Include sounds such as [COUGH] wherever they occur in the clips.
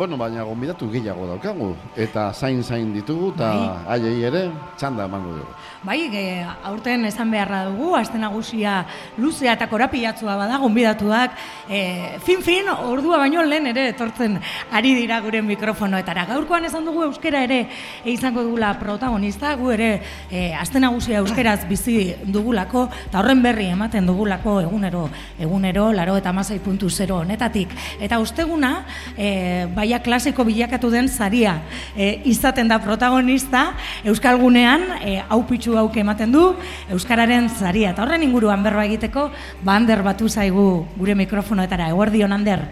Bueno, baina gonbidatu gehiago daukagu. Eta zain-zain ditugu, eta Bai. haiei ere txanda emango dugu. Bai, e, aurten esan beharra dugu, aste nagusia luzea eta korapilatzua bada, gonbidatuak, e, fin-fin, ordua baino lehen ere etortzen ari dira gure mikrofonoetara. Gaurkoan esan dugu euskera ere izango dugula protagonista, gu ere e, aste nagusia euskeraz bizi dugulako, eta horren berri ematen dugulako egunero, egunero, laro eta masai puntu zero honetatik. Eta usteguna, e, baia klasiko bilakatu den zaria e, izaten da protagonista, Euskalgunean, e, hau pitxu hauk ematen du, Euskararen zaria. Eta horren inguruan berba egiteko, ba Ander batu zaigu gure mikrofonoetara, eguerdion Ander.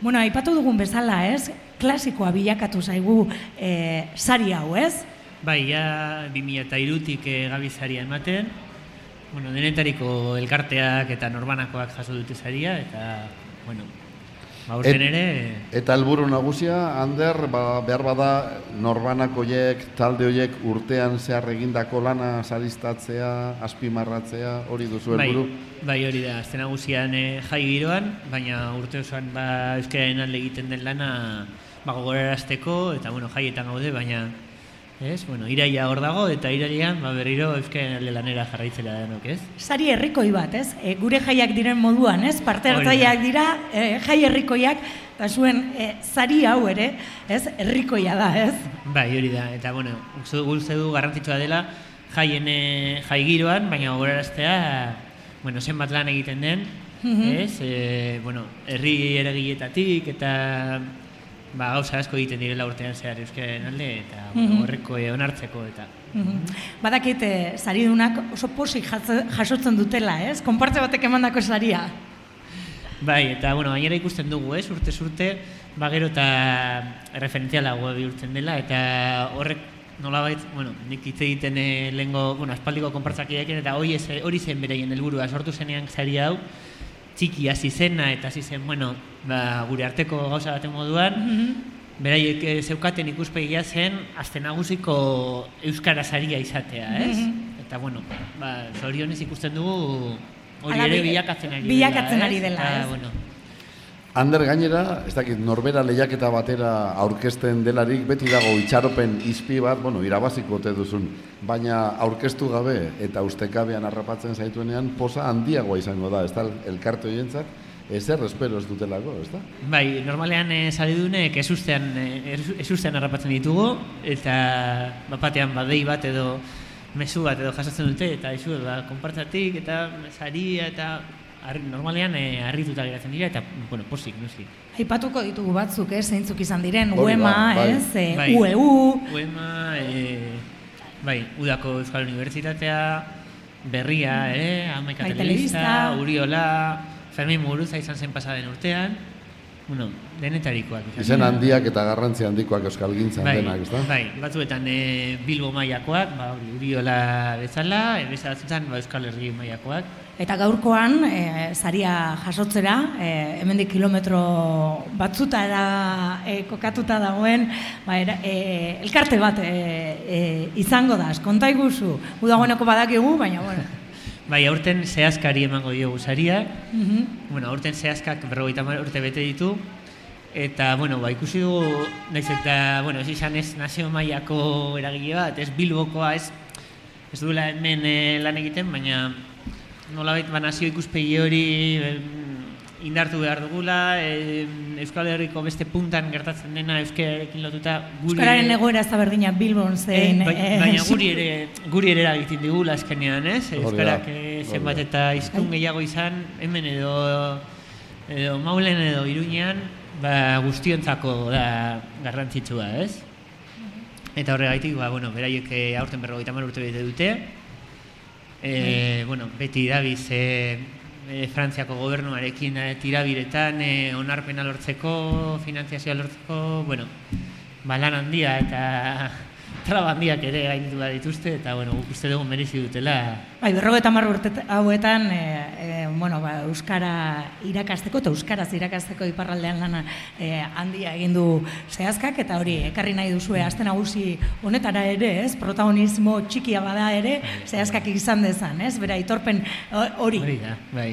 Bueno, aipatu dugun bezala, ez? Klasikoa bilakatu zaigu e, sari hau, ez? Bai, ja 2003tik e, gabi saria ematen. Bueno, denetariko elkarteak eta norbanakoak jaso dute saria eta bueno, urten Et- ere Eta helburu nagusia, Ander, ba, behar bada norbanak hoiek, talde hoiek urtean zehar egindako lana saristatzea, azpimarratzea, hori duzu bai, helburu. bai hori da, azte nagusian e, jai giroan, baina urte osoan ba euskararen alde egiten den lana ba gogorarazteko eta bueno, jaietan gaude, baina Ez, bueno, iraia hor dago eta irailean ba berriro euskararen alde lanera jarraitzela denok, ez? Sari herrikoi bat, ez? E, gure jaiak diren moduan, ez? Parte hartzaileak dira, e, jai herrikoiak, eta zuen e, sari hau ere, ez? Herrikoia da, ez? Bai, hori da. Eta, bueno, uste du garrantzitsua dela jaien jai giroan, baina gogoraraztea, bueno, zenbat lan egiten den, Mhm. ez? E, bueno, herri eragileetatik eta ba, gauza asko egiten direla urtean zehar euskaren alde eta horreko eh, onartzeko eta Mhm. Badakit, e, saridunak oso posik jasotzen dutela, ez? Konpartze batek emandako saria. Bai, eta bueno, gainera ikusten dugu, ez? Urte urte, ba gero eta referentzialagoa bihurtzen dela eta horrek nolabait, bueno, nik hitz egiten eh, lehengo, bueno, aspaldiko konpartzakiekin eta hori zen beraien helburua sortu zenean sari hau txiki hasi zena eta hasi zen, bueno, ba, gure arteko gauza baten moduan, Mhm. beraiek eh, zeukaten ikuspegia zen azte nagusiko euskara saria izatea, ez? Mhm. Eta bueno, ba, zorionez ikusten dugu hori ere bi- bilakatzen ari bilakatzen dela, ari ez? dela, Eta, ez? bueno, Ander gainera, ez dakit, norbera lehiaketa batera aurkezten delarik, beti dago itxaropen izpi bat, bueno, irabaziko ote duzun, baina aurkeztu gabe eta ustekabean harrapatzen zaituenean, posa handiagoa izango da, ez da, elkarte horientzat, ezer espero ez dutelako, ez da? Bai, normalean e, salidunek ez ustean, eh, ez ustean harrapatzen ditugu, eta bapatean badei bat edo mezu bat edo jasotzen dute, eta izu, ba, konpartzatik, eta saria, eta arri, normalean e, harrituta geratzen dira, eta, bueno, posik, noski. Aipatuko ditugu batzuk, ez? Zeintzuk izan diren, da, UEMA, bai. ez? E, Bai. UEU, UEMA, e, bai, Udako Euskal Unibertsitatea, Berria, ere, Amaika Bai, Telebista. Uriola, Fermin Muruza izan zen pasaden urtean, bueno, denetarikoak izan. Izen handiak eta garrantzi handikoak euskal gintzan bai, denak, ez da? Bai, batzuetan e, Bilbo mailakoak, ba, hori, Uriola bezala, e, beste batzuetan ba, Euskal Herri mailakoak. Eta gaurkoan, e, saria jasotzera, e, hemendik kilometro batzutara e, kokatuta dagoen, ba, era, e, elkarte bat e, e, izango da, konta iguzu, udagoeneko badakigu, baina, bueno. [LAUGHS] Bai, aurten zehazkari emango diogu saria, Mhm. bueno, aurten zehazkak berrogeita urte bete ditu, eta, bueno, ba, ikusi dugu, naiz eta, bueno, ez izan ez nazio mailako eragile bat, ez bilbokoa, ez, ez duela hemen eh, lan egiten, baina nolabait ba, nazio ikuspegi hori indartu behar dugula, em, Euskal Herriko beste puntan gertatzen dena euskararekin lotuta guri Euskararen egoera ez da berdina Bilbon zein... Bai- e, baina [LAUGHS] guri ere guri ere eragiten digula azkenean, ez? Euskarak eh, zenbat eta hiztun gehiago izan, hemen edo edo Maulen edo Iruñean, ba guztiontzako da garrantzitsua, ez? Eta horregaitik, ba, bueno, beraiek aurten berrogeita urte bete dute. E, bueno, beti dabiz e, e, Frantziako gobernuarekin tirabiretan e, onarpena lortzeko, finanziazioa lortzeko, bueno, ba, lan handia eta traba handiak ere gainditu bat dituzte, eta bueno, uste dugu merezi dutela Bai, berrogeita hamar urte hauetan, e, e, bueno, ba, Euskara irakasteko eta Euskaraz irakasteko iparraldean lana e, handia egin du zehazkak, eta hori, ekarri nahi duzue, aste nagusi honetara ere, ez, protagonismo txikia bada ere, zehazkak izan dezan, ez, bera, itorpen ho- hori. hori da, bai.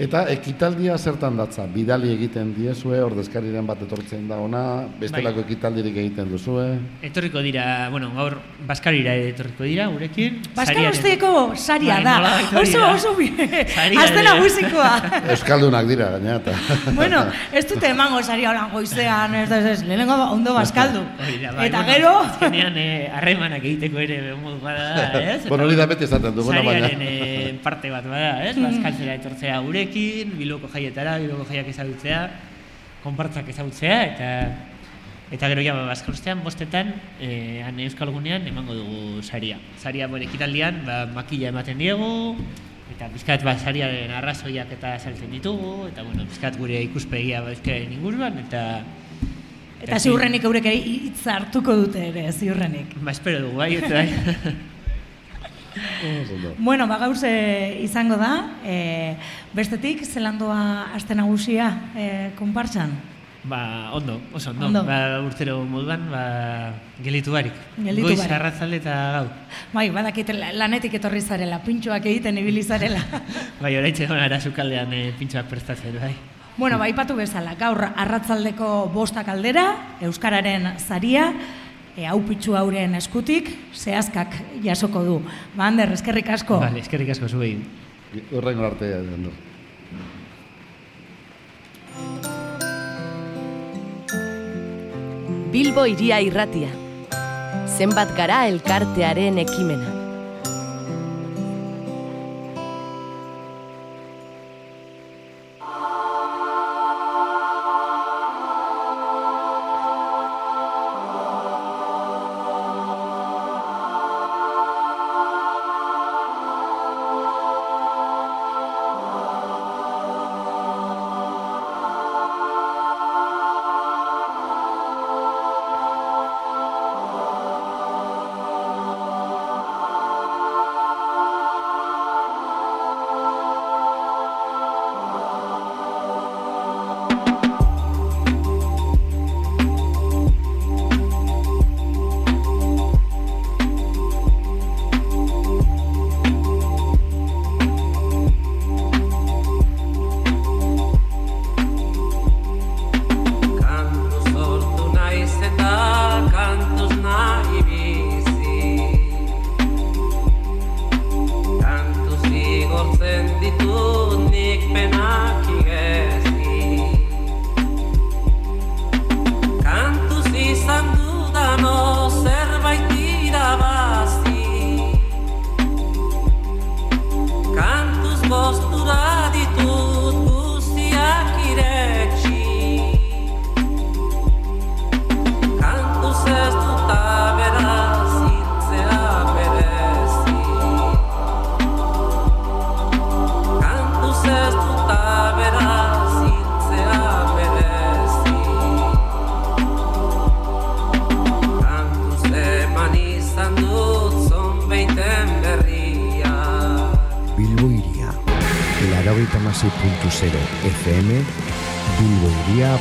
Eta ekitaldia zertan datza? Bidali egiten diezue, ordezkariren bat etortzen da ona, bestelako Bai. ekitaldirik egiten duzue. Etorriko dira, bueno, gaur Baskarira etorriko dira, gurekin. Baskar usteko saria Bai, da. Oso, da. oso Azte ere. nagusikoa. [LAUGHS] Euskaldunak dira, gaina eta. [LAUGHS] bueno, ez dute emango saria holan goizean, ez, ez, ez, lehenengo ondo baskaldu. Hori da, bai, Eta bueno, gero, Azkenean eh, harremanak egiteko ere modu bada da, [LAUGHS] ez? bueno, hori da beti esaten duguna, baina. Sariaren eh, parte bat bada, ez? Bazkaltzera etortzea gurekin, biloko jaietara, biloko jaiak ezagutzea, konpartzak ezagutzea, eta eta gero ja bazkalustean bostetan eh, han Euskal Gunean emango dugu saria. Saria bere ekitaldian, ba, makila ematen diegu, eta bizkat ba, sariaren arrazoiak eta saltzen ditugu, eta bueno, bizkat gure ikuspegia bazkaren inguruan, eta eta ziurrenik eurek hitz hartuko dute ere, ziurrenik. Ba, espero dugu, bai, eta bai. [LAUGHS] Bueno, ba gauze izango da, e, bestetik, zelandoa aste nagusia e, konpartxan. Ba, ondo, oso ondo. Ondo. Ba, urtero moduan, ba, gelitu barik. Gelitu Goiz, barik. arratzalde eta gau. Bai, badakit la- lanetik etorri zarela, pintxoak egiten ibili zarela. [LAUGHS] Bai, oraitxe gona e, pintxoak prestatzen, bai. bueno, ba, ipatu bezala, gaur arratzaldeko bostak aldera, Euskararen zaria, e, hau pitxu hauren eskutik, zehazkak jasoko du. Ba, Ander, eskerrik asko. Vale, eskerrik asko zuei. Urrengo arte. Ander. Bilbo iria irratia. Zenbat gara elkartearen ekimena. berritamasi.0 FM bilboiria.eus.